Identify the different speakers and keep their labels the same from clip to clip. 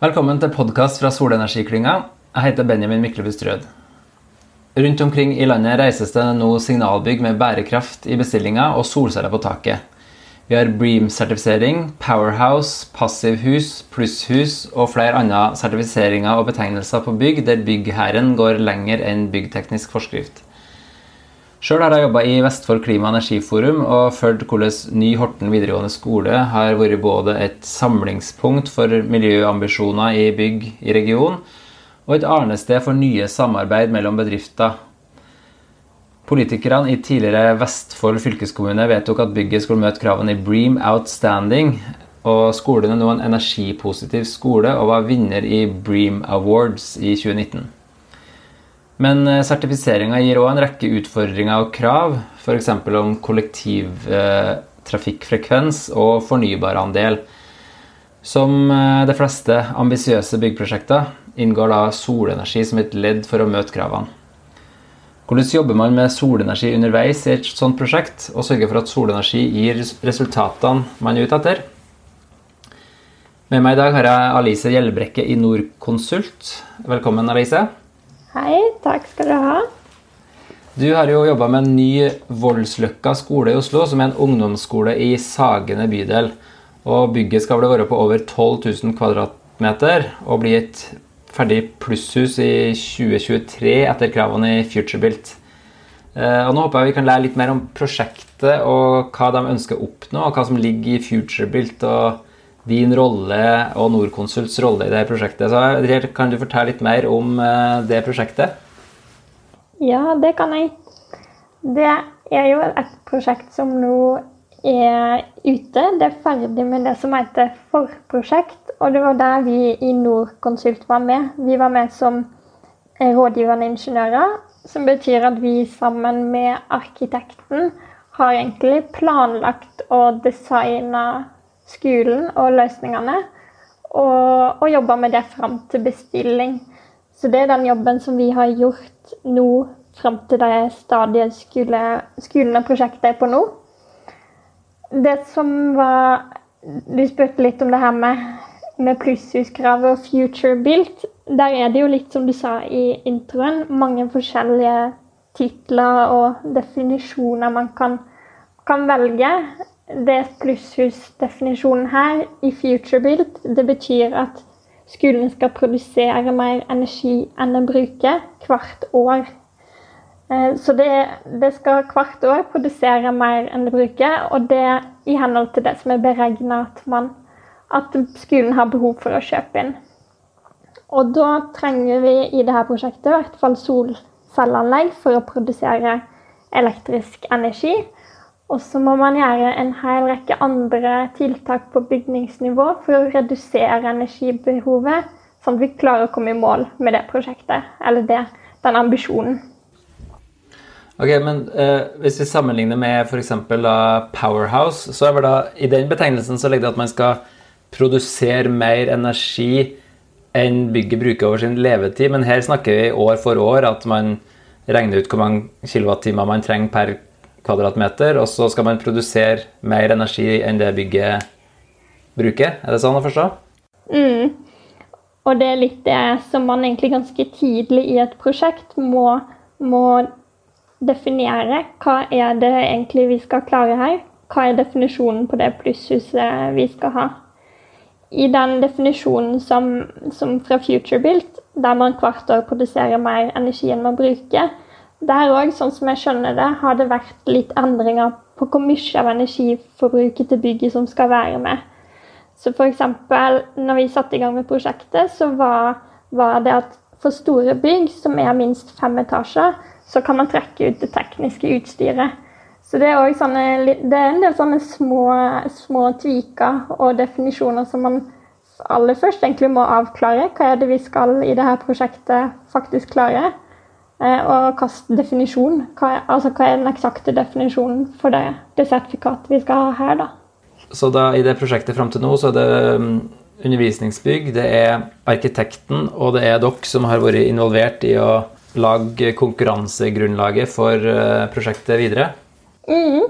Speaker 1: Velkommen til podkast fra Solenergiklynga. Jeg heter Benjamin Myklebust Rød. Rundt omkring i landet reises det nå signalbygg med bærekraft i bestillinga og solceller på taket. Vi har Bream-sertifisering, Powerhouse, Passivhus, Plusshus og flere andre sertifiseringer og betegnelser på bygg der byggherren går lenger enn byggteknisk forskrift. Sjøl har jeg jobba i Vestfold klima- og energiforum og fulgt hvordan Ny Horten videregående skole har vært både et samlingspunkt for miljøambisjoner i bygg i regionen, og et arnested for nye samarbeid mellom bedrifter. Politikerne i tidligere Vestfold fylkeskommune vedtok at bygget skulle møte kravene i Bream Outstanding, og skolen er nå en energipositiv skole og var vinner i Bream Awards i 2019. Men eh, sertifiseringa gir òg en rekke utfordringer og krav, f.eks. om kollektivtrafikkfrekvens og fornybarandel. Som eh, de fleste ambisiøse byggeprosjekter inngår da solenergi som et ledd for å møte kravene. Hvordan jobber man med solenergi underveis i et sånt prosjekt, og sørger for at solenergi gir resultatene man er ute etter? Med meg i dag har jeg Alice Gjellbrekke i Norconsult. Velkommen, Alice.
Speaker 2: Hei, takk skal du ha.
Speaker 1: Du har jo jobba med en ny Voldsløkka skole i Oslo, som er en ungdomsskole i Sagene bydel. Og Bygget skal vel være på over 12 000 kvadratmeter og bli et ferdig plusshus i 2023 etter kravene i FutureBuilt. Eh, og nå håper jeg vi kan lære litt mer om prosjektet og hva de ønsker å oppnå, og hva som ligger i FutureBuilt og din rolle og Norconsults rolle i det prosjektet. Så Kan du fortelle litt mer om eh, det prosjektet?
Speaker 2: Ja, det kan jeg. Det er jo et prosjekt som nå er ute. Det er ferdig med det som heter forprosjekt. Og det var der vi i Norconsult var med. Vi var med som rådgivende ingeniører. Som betyr at vi sammen med arkitekten har egentlig planlagt og designa skolen og løsningene. Og, og jobba med det fram til bestilling. Så det er den jobben som vi har gjort nå fram til det stadiet skole, skolen og prosjektet er på nå. Det som var Du spurte litt om det her med, med plusshuskravet og future built. Der er det jo litt som du sa i introen, mange forskjellige titler og definisjoner man kan, kan velge det plusshusdefinisjonen her i FutureBuild, det betyr at skolen skal produsere mer energi enn den bruker hvert år. Eh, så det, det, skal hvert år produsere mer enn det bruker, og det i henhold til det som er beregna at, at skolen har behov for å kjøpe inn. Og da trenger vi i dette prosjektet i hvert fall solcelleanlegg for å produsere elektrisk energi. Og så må man gjøre en hel rekke andre tiltak på bygningsnivå for å redusere energibehovet, sånn at vi klarer å komme i mål med det prosjektet, eller det, den ambisjonen.
Speaker 1: Ok, men uh, Hvis vi sammenligner med f.eks. Powerhouse, så er vel da, i den betegnelsen så ligger det at man skal produsere mer energi enn bygget bruker over sin levetid. Men her snakker vi år for år at man regner ut hvor mange kilowattimer man trenger per kvadratmeter, og så skal man produsere mer energi enn det bygget bruker. Er det sånn å forstå?
Speaker 2: Mm. Og det er litt det som man egentlig ganske tidlig i et prosjekt må, må definere. Hva er det egentlig vi skal klare her? Hva er definisjonen på det plusshuset vi skal ha? I den definisjonen som, som fra FutureBuilt, der man hvert år produserer mer energi enn man bruker, der òg, sånn som jeg skjønner det, har det vært litt endringer på hvor mye av energiforbruket til bygget som skal være med. Så f.eks. når vi satte i gang med prosjektet, så var, var, det at for store bygg som er minst fem etasjer, så kan man trekke ut det tekniske utstyret. Så det er, sånne, det er en del sånne små, små tviker og definisjoner som man aller først egentlig må avklare. Hva er det vi skal i dette prosjektet faktisk klare? Eh, og hvilken definisjon, hva er, altså hva er den eksakte definisjonen for det, det sertifikatet vi skal ha her, da.
Speaker 1: Så da i det prosjektet fram til nå, så er det um, undervisningsbygg, det er arkitekten og det er dere som har vært involvert i å lage konkurransegrunnlaget for uh, prosjektet videre?
Speaker 2: Mm.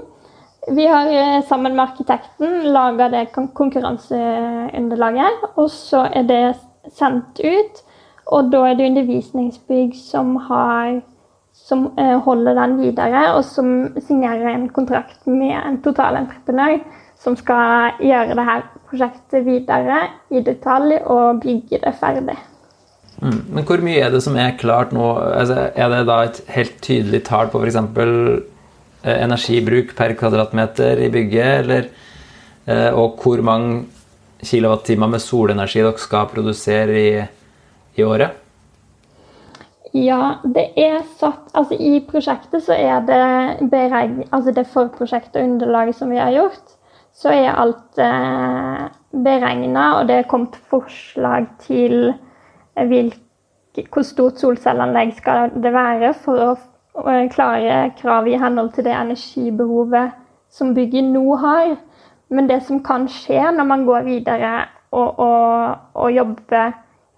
Speaker 2: Vi har eh, sammen med arkitekten laga det konkurranseunderlaget. Og så er det sendt ut. Og da er det undervisningsbygg som, har, som eh, holder den videre, og som signerer en kontrakt med en totalentreprenør som skal gjøre det her prosjektet videre i detalj og bygge det ferdig.
Speaker 1: Mm. Men hvor mye er det som er klart nå? Altså, er det da et helt tydelig tall på f.eks. Eh, energibruk per kvadratmeter i bygget, eller, eh, og hvor mange kilowattimer med solenergi dere skal produsere i i året?
Speaker 2: Ja, det er satt Altså i prosjektet så er det beregning Altså det forprosjektet og underlaget som vi har gjort, så er alt eh, beregna, og det er kommet forslag til hvilke, hvor stort solcelleanlegg skal det være for å, å klare kravet i henhold til det energibehovet som bygget nå har. Men det som kan skje når man går videre og, og, og jobber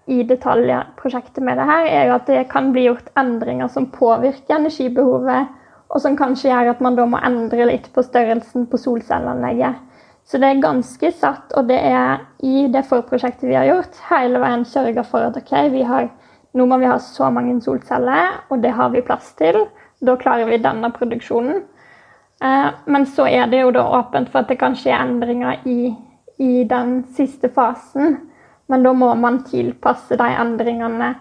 Speaker 2: i detaljprosjektet med det her, er jo at det kan bli gjort endringer som påvirker energibehovet, og som kanskje gjør at man da må endre litt på størrelsen på solcelleanlegget. Så det er ganske satt, og det er i det forprosjektet vi har gjort, hele veien sørga for at ok, har, nå må vi ha så mange solceller, og det har vi plass til. Da klarer vi denne produksjonen. Eh, men så er det jo da åpent for at det kan skje endringer i, i den siste fasen. Men da må man tilpasse de endringene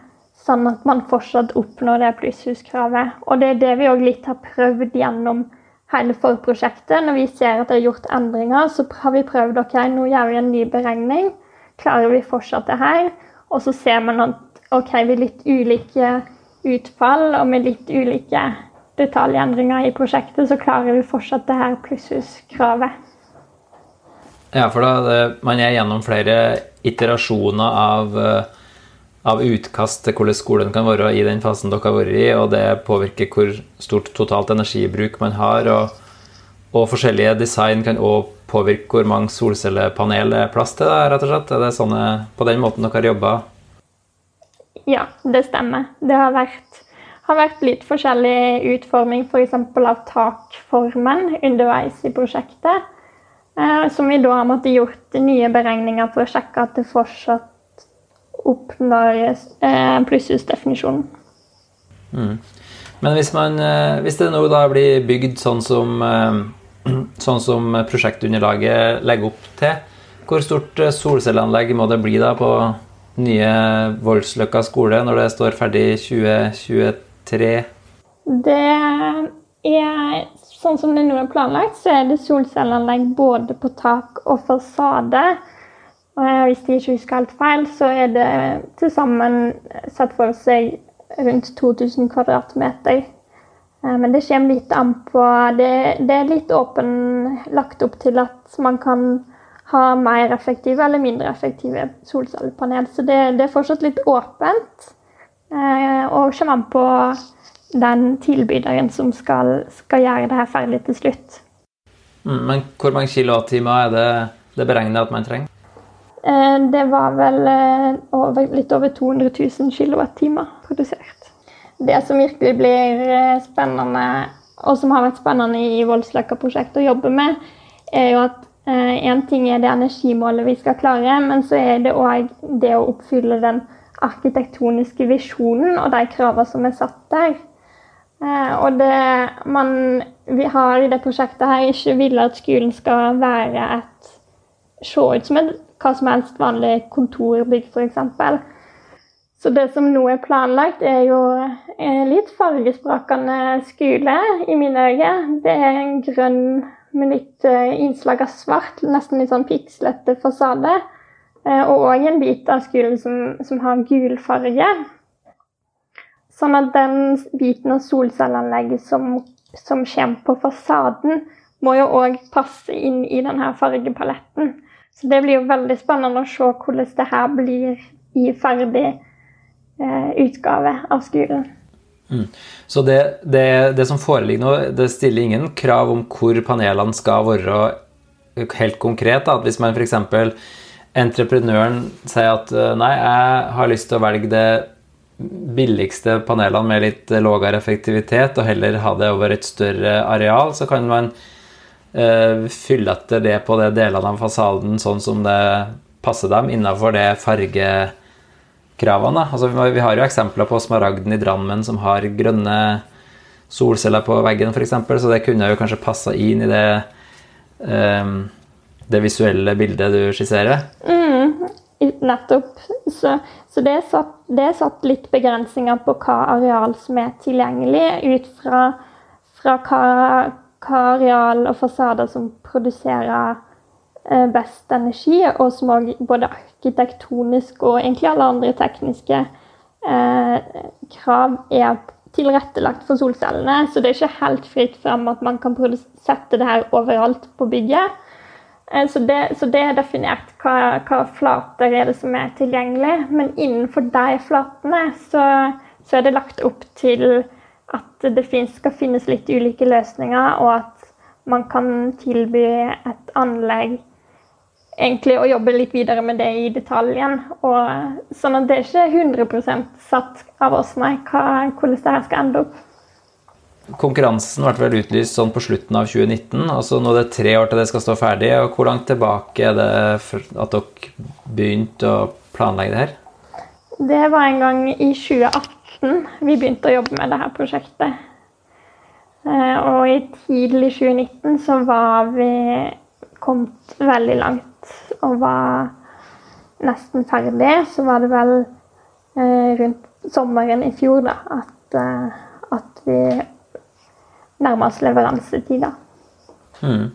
Speaker 2: sånn at man fortsatt oppnår det plusshuskravet. Og det er det vi òg litt har prøvd gjennom hele forprosjektet. Når vi ser at det er gjort endringer, så har vi prøvd ok, nå gjør vi en ny beregning. Klarer vi fortsatt det her? Og så ser man at ok, vi har litt ulike utfall og med litt ulike detaljendringer i prosjektet, så klarer vi fortsatt det her plusshuskravet.
Speaker 1: Ja, for da det, man er gjennom flere iterasjoner av, eh, av, utkast til hvordan skolen kan være i den fasen dere har vært i, og det påvirker hvor stort totalt energibruk man har. Og, og forskjellige design kan òg påvirke hvor mange solcellepanel det er plass til. Rett og slett. Er det sånne, på den måten dere har jobba?
Speaker 2: Ja, det stemmer. Det har vært, har vært litt forskjellig utforming f.eks. For av takformen underveis i prosjektet. Eh, som vi da har måttet gjort nye beregninger for å sjekke at det fortsatt oppnår eh, plusshusdefinisjonen.
Speaker 1: Mm. Men hvis, man, eh, hvis, det nå da blir bygd sånn som, sånn som prosjektunderlaget legger opp til, hvor stort solcelleanlegg må det bli da på nye Voldsløkka skole når det står ferdig i 2023?
Speaker 2: Det er Sånn som det nå er planlagt, så er det solcelleanlegg både på tak og fasade. Og hvis de ikke husker helt feil, så er det til sammen satt for seg rundt 2000 kvadratmeter. Eh, men det kommer litt an på Det, det er litt åpen lagt opp til at man kan ha mer effektive eller mindre effektive solcellepanel. Så det, det er fortsatt litt åpent. Eh, og kommer an på den tilbyderen som skal, skal, gjøre det her ferdig til slutt.
Speaker 1: Mm, men hvor mange kilowattimer er det det beregner at man trenger?
Speaker 2: Eh, det var vel eh, over, litt over 200 000 kilowattimer produsert. Det som virkelig blir eh, spennende, og som har vært spennende i Voldsløkka-prosjektet å jobbe med, er jo at én ting er det energimålet vi skal klare, men så er det òg det å oppfylle den arkitektoniske visjonen og de kravene som er satt der. Eh, og det man vi har i det prosjektet her, ikke vil at skolen skal være et Se ut som et hva som helst vanlig kontorbygg, f.eks. Så det som nå er planlagt, er jo en litt fargesprakende skole i mine øyne. Det er en grønn med litt eh, innslag av svart, nesten litt sånn pikslete fasade. Eh, og òg en bit av skolen som, som har gul farge. Sånn at den biten av solcelleanlegget som, som kommer på fasaden, må jo òg passe inn i denne fargepaletten. Så det blir jo veldig spennende å se hvordan det her blir i ferdig eh, utgave av skolen.
Speaker 1: Mm. Så det, det, det, som foreligger nå, det stiller ingen krav om hvor panelene skal være helt konkret? Da. Hvis man f.eks. entreprenøren sier at eh, nei, jeg har lyst til å velge det billigste panelene med litt lavere effektivitet, og heller ha det over et større areal, så kan man uh, fylle etter det på de delene av fasaden sånn som det passer dem innenfor det fargekravene. Altså, vi har jo eksempler på Smaragden i Drammen som har grønne solceller på veggen f.eks., så det kunne jo kanskje passa inn i det, um, det visuelle bildet du skisserer.
Speaker 2: Mm, nettopp. Så, så det, er satt, det, er satt, litt begrensninger på hva areal som er tilgjengelig, ut fra, fra hva, hva areal og fasader som produserer Eh, best energi, og som òg både arkitektonisk og egentlig alle andre tekniske eh, krav er tilrettelagt for solcellene. Så det er ikke helt fritt fram at man kan sette det her overalt på bygget. Eh, så, det, så, det, er definert hva, hva, flater er det som er tilgjengelig. Men innenfor de flatene så, så er det lagt opp til at det skal finnes litt ulike løsninger, og at man kan tilby et anlegg egentlig å jobbe litt videre med det i detaljen. Og, sånn at det er ikke 100 satt av oss, nei, hva, hvordan det her skal ende opp.
Speaker 1: Konkurransen ble vel utlyst sånn på slutten av 2019. altså Nå er det tre år til det skal stå ferdig. og Hvor langt tilbake er det at dere begynte å planlegge det her?
Speaker 2: Det var en gang i 2018 vi begynte å jobbe med det her prosjektet. Eh, og i tidlig 2019 så var vi kommet veldig langt og var nesten ferdig, så var det vel eh, rundt sommeren i fjor da, at, eh, at vi nærma oss leveransetida.
Speaker 1: Mm.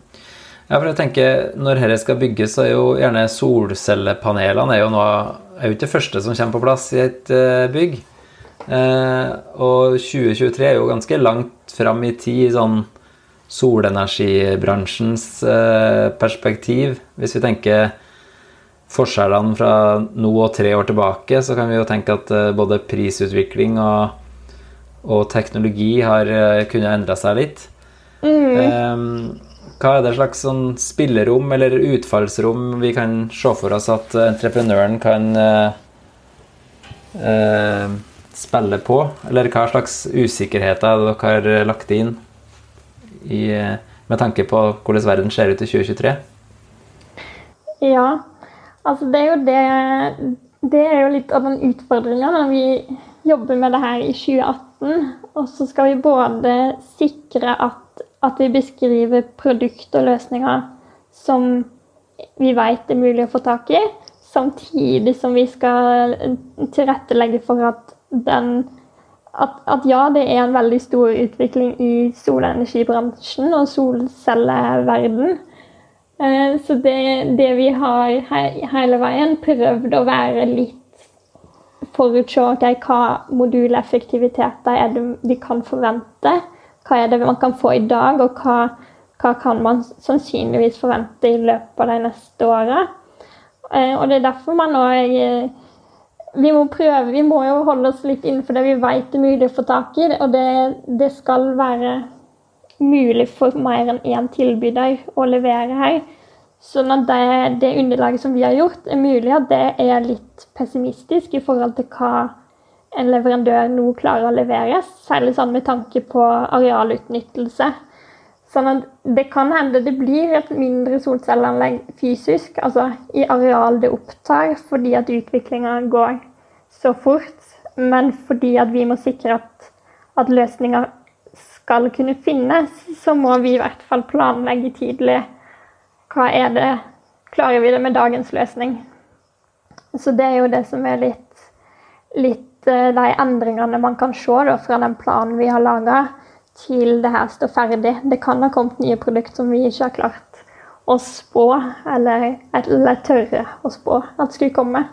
Speaker 1: Ja, for jeg tenker, Når dette skal bygges, så er jo gjerne solcellepanelene er jo, noe, er jo ikke det første som kommer på plass i et uh, bygg. Eh, og 2023 er jo ganske langt fram i tid i sånn solenergibransjens eh, perspektiv. Hvis vi tenker forskjellene fra nå og tre år tilbake, så kan vi jo tenke at eh, både prisutvikling og, og teknologi har eh, kunnet endre seg litt. Mm. Hva er det slags sånn spillerom eller utfallsrom vi kan se for oss at entreprenøren kan eh, spille på? Eller hva slags usikkerheter dere har lagt inn? i, med tanke på hvordan verden ser ut i 2023?
Speaker 2: Ja, altså det er jo det Det er jo litt av den utfordringa når vi jobber med det her i 2018. Og så skal vi både sikre at, at vi beskriver produkt og løsninger som vi vet er mulig å få tak i, samtidig som vi skal tilrettelegge for at den at, at, ja, det er en veldig stor utvikling i solenergibransjen og solcelleverden. Eh, så det, det, vi har he, hele veien prøvd å være litt forutse okay, hva moduleffektiviteter er det vi kan forvente. Hva er det man kan få i dag, og hva, hva kan man sannsynligvis forvente i løpet av de neste åra. Eh, og det er derfor man òg vi må prøve, vi må jo holde oss litt innenfor det vi vet er mulig å få tak i. Og det, det skal være mulig for mer enn én tilbyder å levere her. Sånn at det, det, underlaget som vi har gjort, er mulig at det er litt pessimistisk i forhold til hva en leverandør nå klarer å levere, særlig sånn med tanke på arealutnyttelse. Sånn at det kan hende det blir et mindre solcelleanlegg fysisk, altså i areal det opptar, fordi at utviklinga går så fort. Men fordi at vi må sikre at, at løsninger skal kunne finnes, så må vi i hvert fall planlegge tidlig. Hva er det Klarer vi det med dagens løsning? Så det er jo det som er litt, litt eh, de endringene man kan se da, fra den planen vi har laga til det her står ferdig. Det kan ha kommet nye produkter som vi ikke har klart å spå, eller, eller tørre å spå at skulle komme.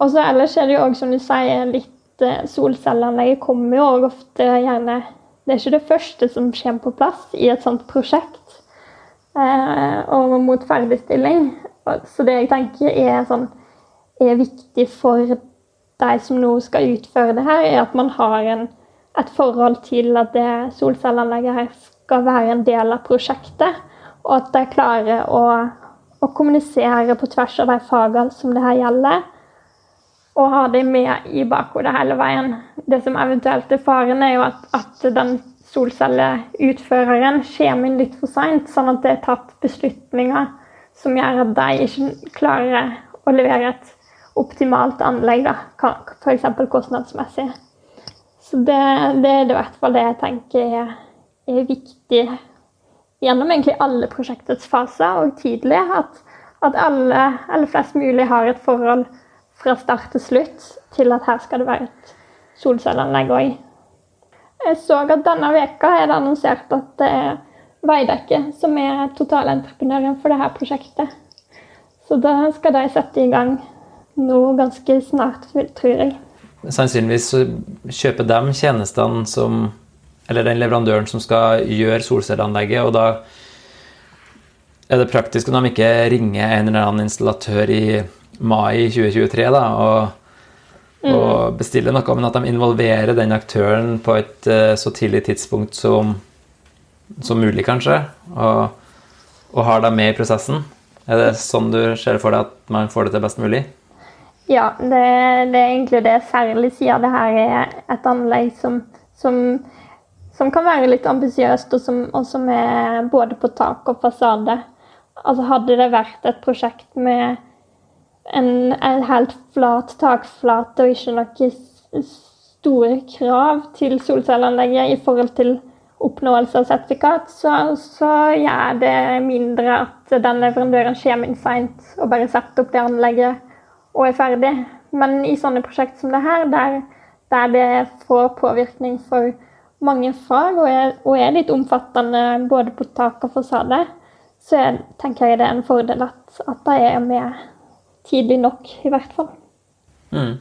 Speaker 2: Og så ellers er det jo òg, som du sier, litt eh, solcelleanlegget kommer jo òg ofte gjerne Det er ikke det første som kommer på plass i et sånt prosjekt og mot ferdigstilling. Så det jeg tenker er, sånn, er viktig for de som nå skal utføre det her, er at man har en et forhold til at det solcelleanlegget her skal være en del av prosjektet. Og at de klarer å, å kommunisere på tvers av de fagene som det her gjelder. Og ha det med i bakhodet hele veien. Det som eventuelt er faren, er jo at, at den solcelleutføreren kommer inn litt for seint, sånn at det er tatt beslutninger som gjør at de ikke klarer å levere et optimalt anlegg, da, f.eks. kostnadsmessig. Så det, det, er i hvert fall det jeg tenker er, er viktig gjennom egentlig alle prosjektets faser og tidlig. At, at alle, eller flest mulig har et forhold fra start til slutt til at her skal det være et solcelleanlegg òg. Jeg så at denne veka er det annonsert at det er Veidekke som er totalentreprenøren for dette prosjektet. Så da skal de sette i gang nå ganske snart, tror jeg.
Speaker 1: Sannsynligvis kjøper de tjenestene som Eller den leverandøren som skal gjøre solcelleanlegget, og da er det praktisk om de ikke ringer en eller annen installatør i mai 2023 da, og Mm. Og bestille noe, men at de involverer den aktøren på et uh, så tidlig tidspunkt som, som mulig, kanskje. Og, og, har dem med i prosessen. Er det sånn du ser for deg at man får det til best mulig?
Speaker 2: Ja, det, det er egentlig det. Særlig siden det her er et anlegg som, som, som kan være litt ambisiøst, og som, og som er både på tak og fasade. Altså Hadde det vært et prosjekt med en, en helt flat takflate og ikke noen store krav til solcelleanlegget i forhold til oppnåelse av sertifikat, så, så gjør det mindre at den leverandøren kommer inn seint og bare setter opp det anlegget og er ferdig. Men i sånne prosjekt som det her, der, der det får påvirkning for mange fag og er, og er, litt omfattende både på tak og fasade, så jeg, tenker jeg det er en fordel at, at de er med tidlig nok, i hvert fall.
Speaker 1: Mm.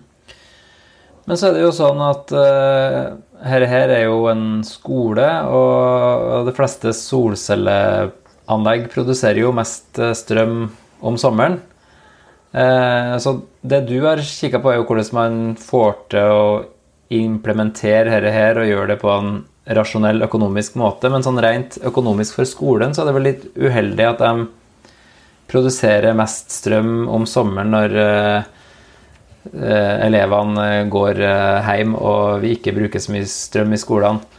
Speaker 1: Men så er det jo sånn at uh, her, her er jo en skole, og de fleste solcelleanlegg produserer jo mest eh, strøm om sommeren. Uh, så det du har kikka på, er jo hvordan man får til å implementere dette her og gjøre det på en rasjonell økonomisk måte. Men sånn rent økonomisk for skolen så er det vel litt uheldig at de produsere mest strøm om sommeren når uh, elevene går uh, hjem og vi ikke bruker så mye strøm i skolene.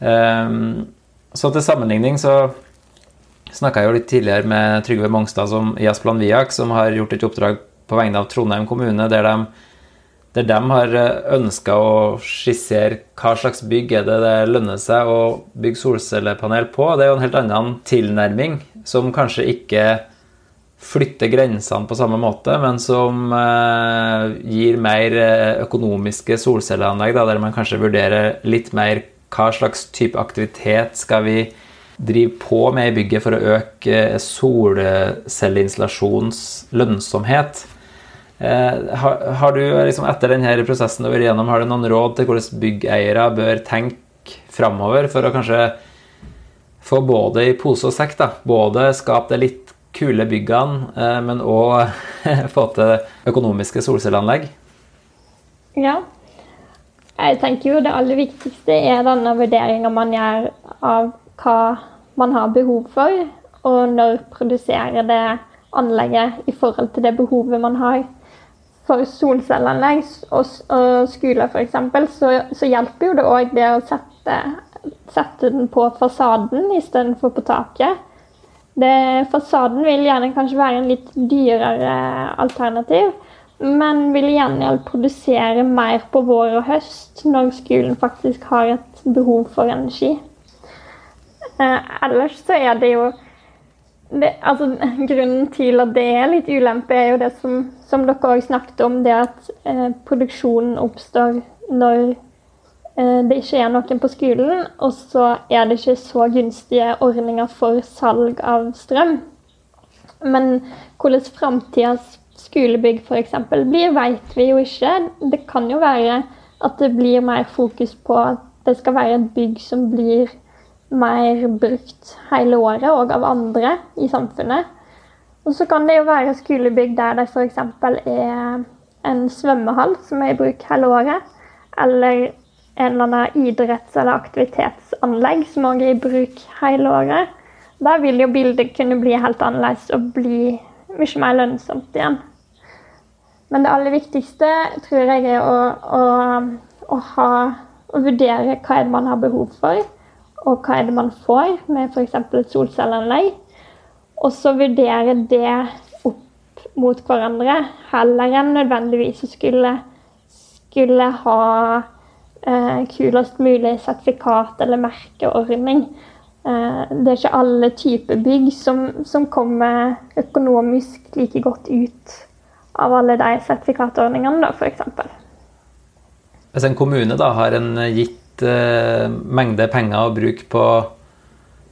Speaker 1: Um, så til sammenligning så snakka jeg jo litt tidligere med Trygve Mongstad som, i Asplan Viak, som har gjort et oppdrag på vegne av Trondheim kommune der de, der de har ønska å skissere hva slags bygg er det det lønner seg å bygge solcellepanel på. Det er jo en helt annen tilnærming som kanskje ikke flytte grensene på samme måte, men som eh, gir mer eh, økonomiske solcelleanlegg, da, der man kanskje vurderer litt mer hva slags type aktivitet skal vi drive på med i bygget for å øke solcelleinstallasjonens lønnsomhet. Eh, har, har, du liksom, etter denne prosessen du har igjennom, har du noen råd til hvordan byggeiere bør tenke framover for å kanskje få både i pose og sekk, både skape det litt kule byggene, eh, men òg få til økonomiske solcelleanlegg?
Speaker 2: Ja. Jeg tenker jo det aller viktigste er denne vurderinga man gjør av hva man har behov for, og når produserer det anlegget i forhold til det behovet man har. For solcelleanlegg og skoler f.eks. Så, så hjelper jo det òg det å sette, sette den på fasaden istedenfor på taket. Det, fasaden vil gjerne kanskje være en litt dyrere alternativ, men vil gjerne produsere mer på vår og høst når skolen faktisk har et behov for energi. Eh, ellers så er det jo det, altså, Grunnen til at det er litt ulempe, er jo det som, som dere òg snakket om, det at eh, produksjonen oppstår når Eh, det ikke er noen på skolen, og så er det ikke så gunstige ordninger for salg av strøm. Men hvordan framtidas skolebygg f.eks. blir, vet vi jo ikke. Det kan jo være at det blir mer fokus på at det skal være et bygg som blir mer brukt hele året, og av andre i samfunnet. Og så kan det jo være skolebygg der det f.eks. er en svømmehall som er i bruk hele året, eller en eller annen idretts- eller aktivitetsanlegg som også er i bruk hele året, da vil jo bildet kunne bli helt annerledes og bli mye mer lønnsomt igjen. Men det aller viktigste tror jeg er å, å, å, ha, å vurdere hva er det man har behov for, og hva er det man får med f.eks. et solcelleanlegg. Og så vurdere det opp mot hverandre, heller enn nødvendigvis å skulle, skulle ha eh, kulest mulig sertifikat eller merkeordning. Eh, det er ikke alle typer bygg som, som, kommer økonomisk like godt ut av alle de sertifikatordningene, da, f.eks.
Speaker 1: Hvis en kommune da har en gitt eh, mengde penger å bruke på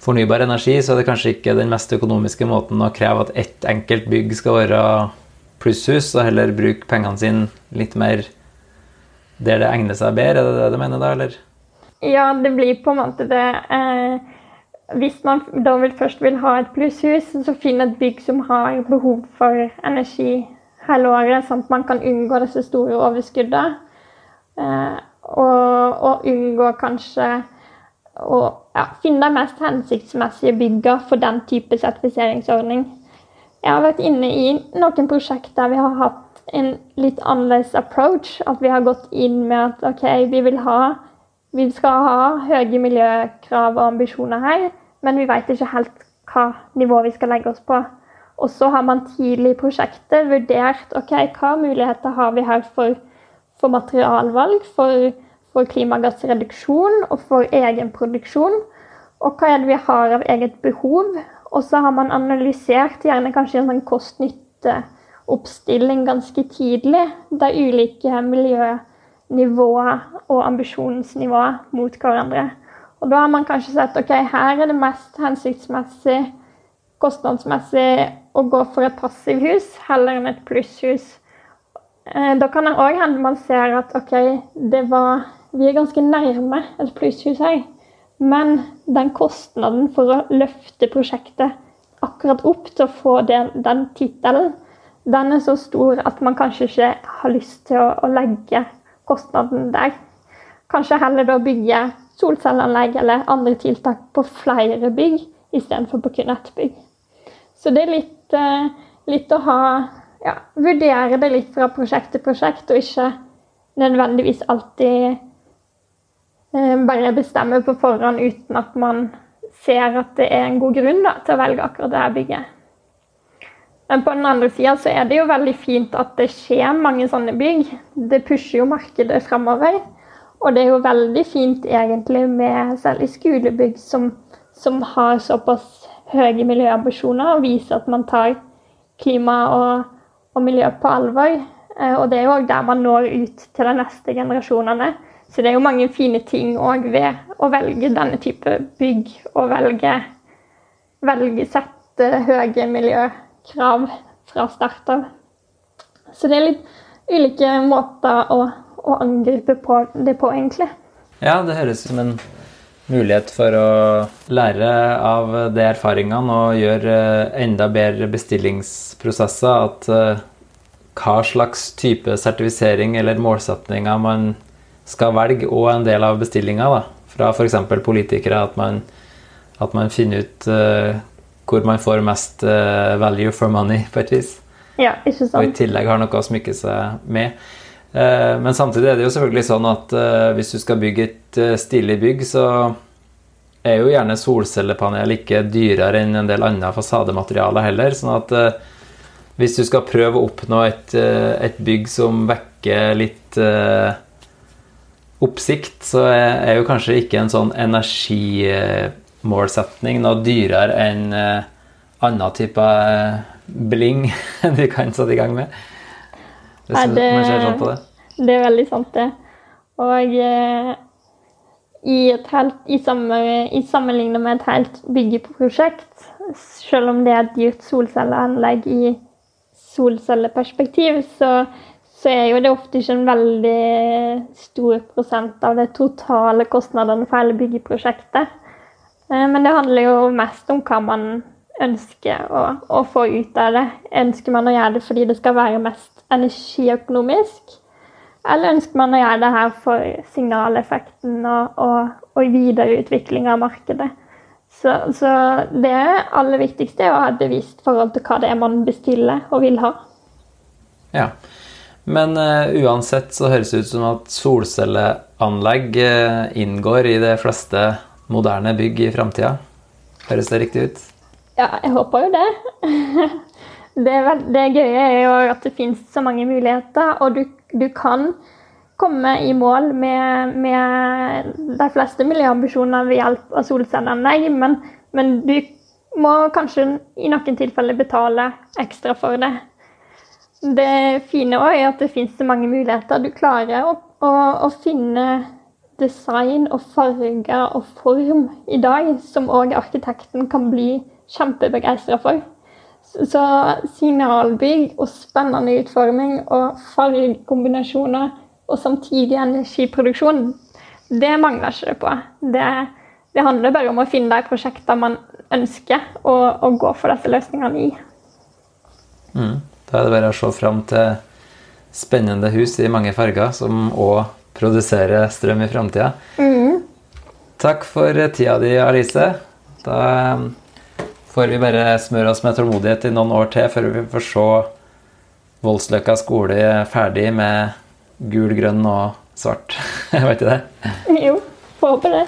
Speaker 1: fornybar energi, så er det kanskje ikke den mest økonomiske måten å kreve at ett enkelt bygg skal være plusshus, og heller bruke pengene sine litt mer der det egner seg bedre. Er det det du mener da, eller?
Speaker 2: Ja, det blir på en måte det. Eh, hvis man da vil, først vil ha et plusshus, så finn et bygg som har behov for energi hele året, sånn at man kan unngå disse store overskuddene. Eh, og, og unngå kanskje å ja, finne de mest hensiktsmessige byggene for den type sertifiseringsordning. Jeg har vært inne i noen prosjekt der vi har hatt en litt annerledes approach. At vi har gått inn med at OK, vi vil ha vi skal ha høye miljøkrav og ambisjoner her, men vi vet ikke helt hva nivå vi skal legge oss på. Og så har man tidlig i prosjektet vurdert ok, hva muligheter har vi her for for materialvalg, for, for klimagassreduksjon og for egenproduksjon. Og hva er det vi har av eget behov? Og så har man analysert gjerne kanskje en sånn kost-nytte-oppstilling ganske tidlig. De ulike miljønivåer og ambisjonsnivåer mot hverandre. Og da har man kanskje sett ok, her er det mest hensiktsmessig kostnadsmessig å gå for et passivhus heller enn et plusshus. Eh, da kan det òg hende man ser at OK, var Vi er ganske nærme et plusshus her. Men den kostnaden for å løfte prosjektet akkurat opp til å få den, den tittelen, den er så stor at man kanskje ikke har lyst til å, å legge kostnaden der. Kanskje heller da bygge solcelleanlegg eller andre tiltak på flere bygg istedenfor på kun ett bygg. Så det er litt, eh, litt å ha ja, vurdere det litt fra prosjekt til prosjekt, og ikke nødvendigvis alltid eh, bare bestemme på forhånd uten at man ser at det er en god grunn da, til å velge akkurat det bygget. Men på den andre sida så er det jo veldig fint at det skjer mange sånne bygg. Det pusher jo markedet framover. Og det er jo veldig fint egentlig med særlig skolebygg som, som har såpass høye miljøambisjoner, og viser at man tar klima og og miljø på alvor. Eh, og det er jo òg der man når ut til de neste generasjonene. Så det er jo mange fine ting òg ved å velge denne type bygg, og velge, velge sette høye miljøkrav fra start av. Så det er litt ulike måter å, å angripe på det på, egentlig.
Speaker 1: Ja, det høres ut som en mulighet for å lære av de erfaringene og gjøre enda bedre bestillingsprosesser. At uh, hva slags type sertifisering eller målsetninger man skal velge, og en del av bestillinga fra f.eks. politikere. At man, at man, finner ut uh, hvor man får mest uh, value for money, på et vis.
Speaker 2: Ja, ikke sant.
Speaker 1: Og i tillegg har noe å smykke seg med. Eh, men samtidig er det jo selvfølgelig sånn at eh, hvis du skal bygge et eh, stilig bygg, så er jo gjerne solcellepanel ikke dyrere enn en del andre fasadematerialer heller. sånn at hvis du skal prøve å oppnå et, et bygg som vekker litt oppsikt, så er jo kanskje ikke en sånn energimålsetning noe dyrere enn annen type bling du kan sette i gang med.
Speaker 2: Hvis Nei, det, man ser sånn på det. Det er veldig sant, det. Og uh, i, helt, i, samme, i sammenlignet med et helt byggeprosjekt, selv om det er et dyrt solcelleanlegg i solcelleperspektiv, så, så, er jo det ofte ikke en veldig stor prosent av de totale kostnadene for hele byggeprosjektet. Eh, men det handler jo mest om hva man ønsker å, å, få ut av det. Ønsker man å gjøre det fordi det skal være mest energiøkonomisk? Eller ønsker man å gjøre det her for signaleffekten og, og, og videreutvikling av markedet? Så, så, det aller viktigste er å ha et bevisst forhold til hva det er man bestiller og vil ha.
Speaker 1: Ja, men uh, uansett så høres det ut som at solcelleanlegg uh, inngår i de fleste moderne bygg i framtida. Høres det riktig ut?
Speaker 2: Ja, jeg håper jo det. det, det gøye er jo at det finnes så mange muligheter, og du, du kan komme i mål med, med de fleste miljøambisjoner ved hjelp av solcelleanlegg, men, men du må kanskje i noen tilfeller betale ekstra for det. Det fine òg er at det finnes så mange muligheter. Du klarer å, å, å finne design og farger og form i dag som òg arkitekten kan bli kjempebegeistra for. Så signalbygg og spennende utforming og fargekombinasjoner og samtidig energiproduksjon, det mangler ikke det på. Det, det, handler bare om å finne de prosjektene man ønsker å, å gå for disse løsningene i.
Speaker 1: Mm. Da er det bare å se fram til spennende hus i mange farger som òg produserer strøm i framtida. Mm. Takk for tida di, Alice. Da um, får vi bare smøre oss med tålmodighet i noen år til før vi får se Voldsløkka skole ferdig med gul, grønn og svart. Vet du det?
Speaker 2: Jo, får håpe det.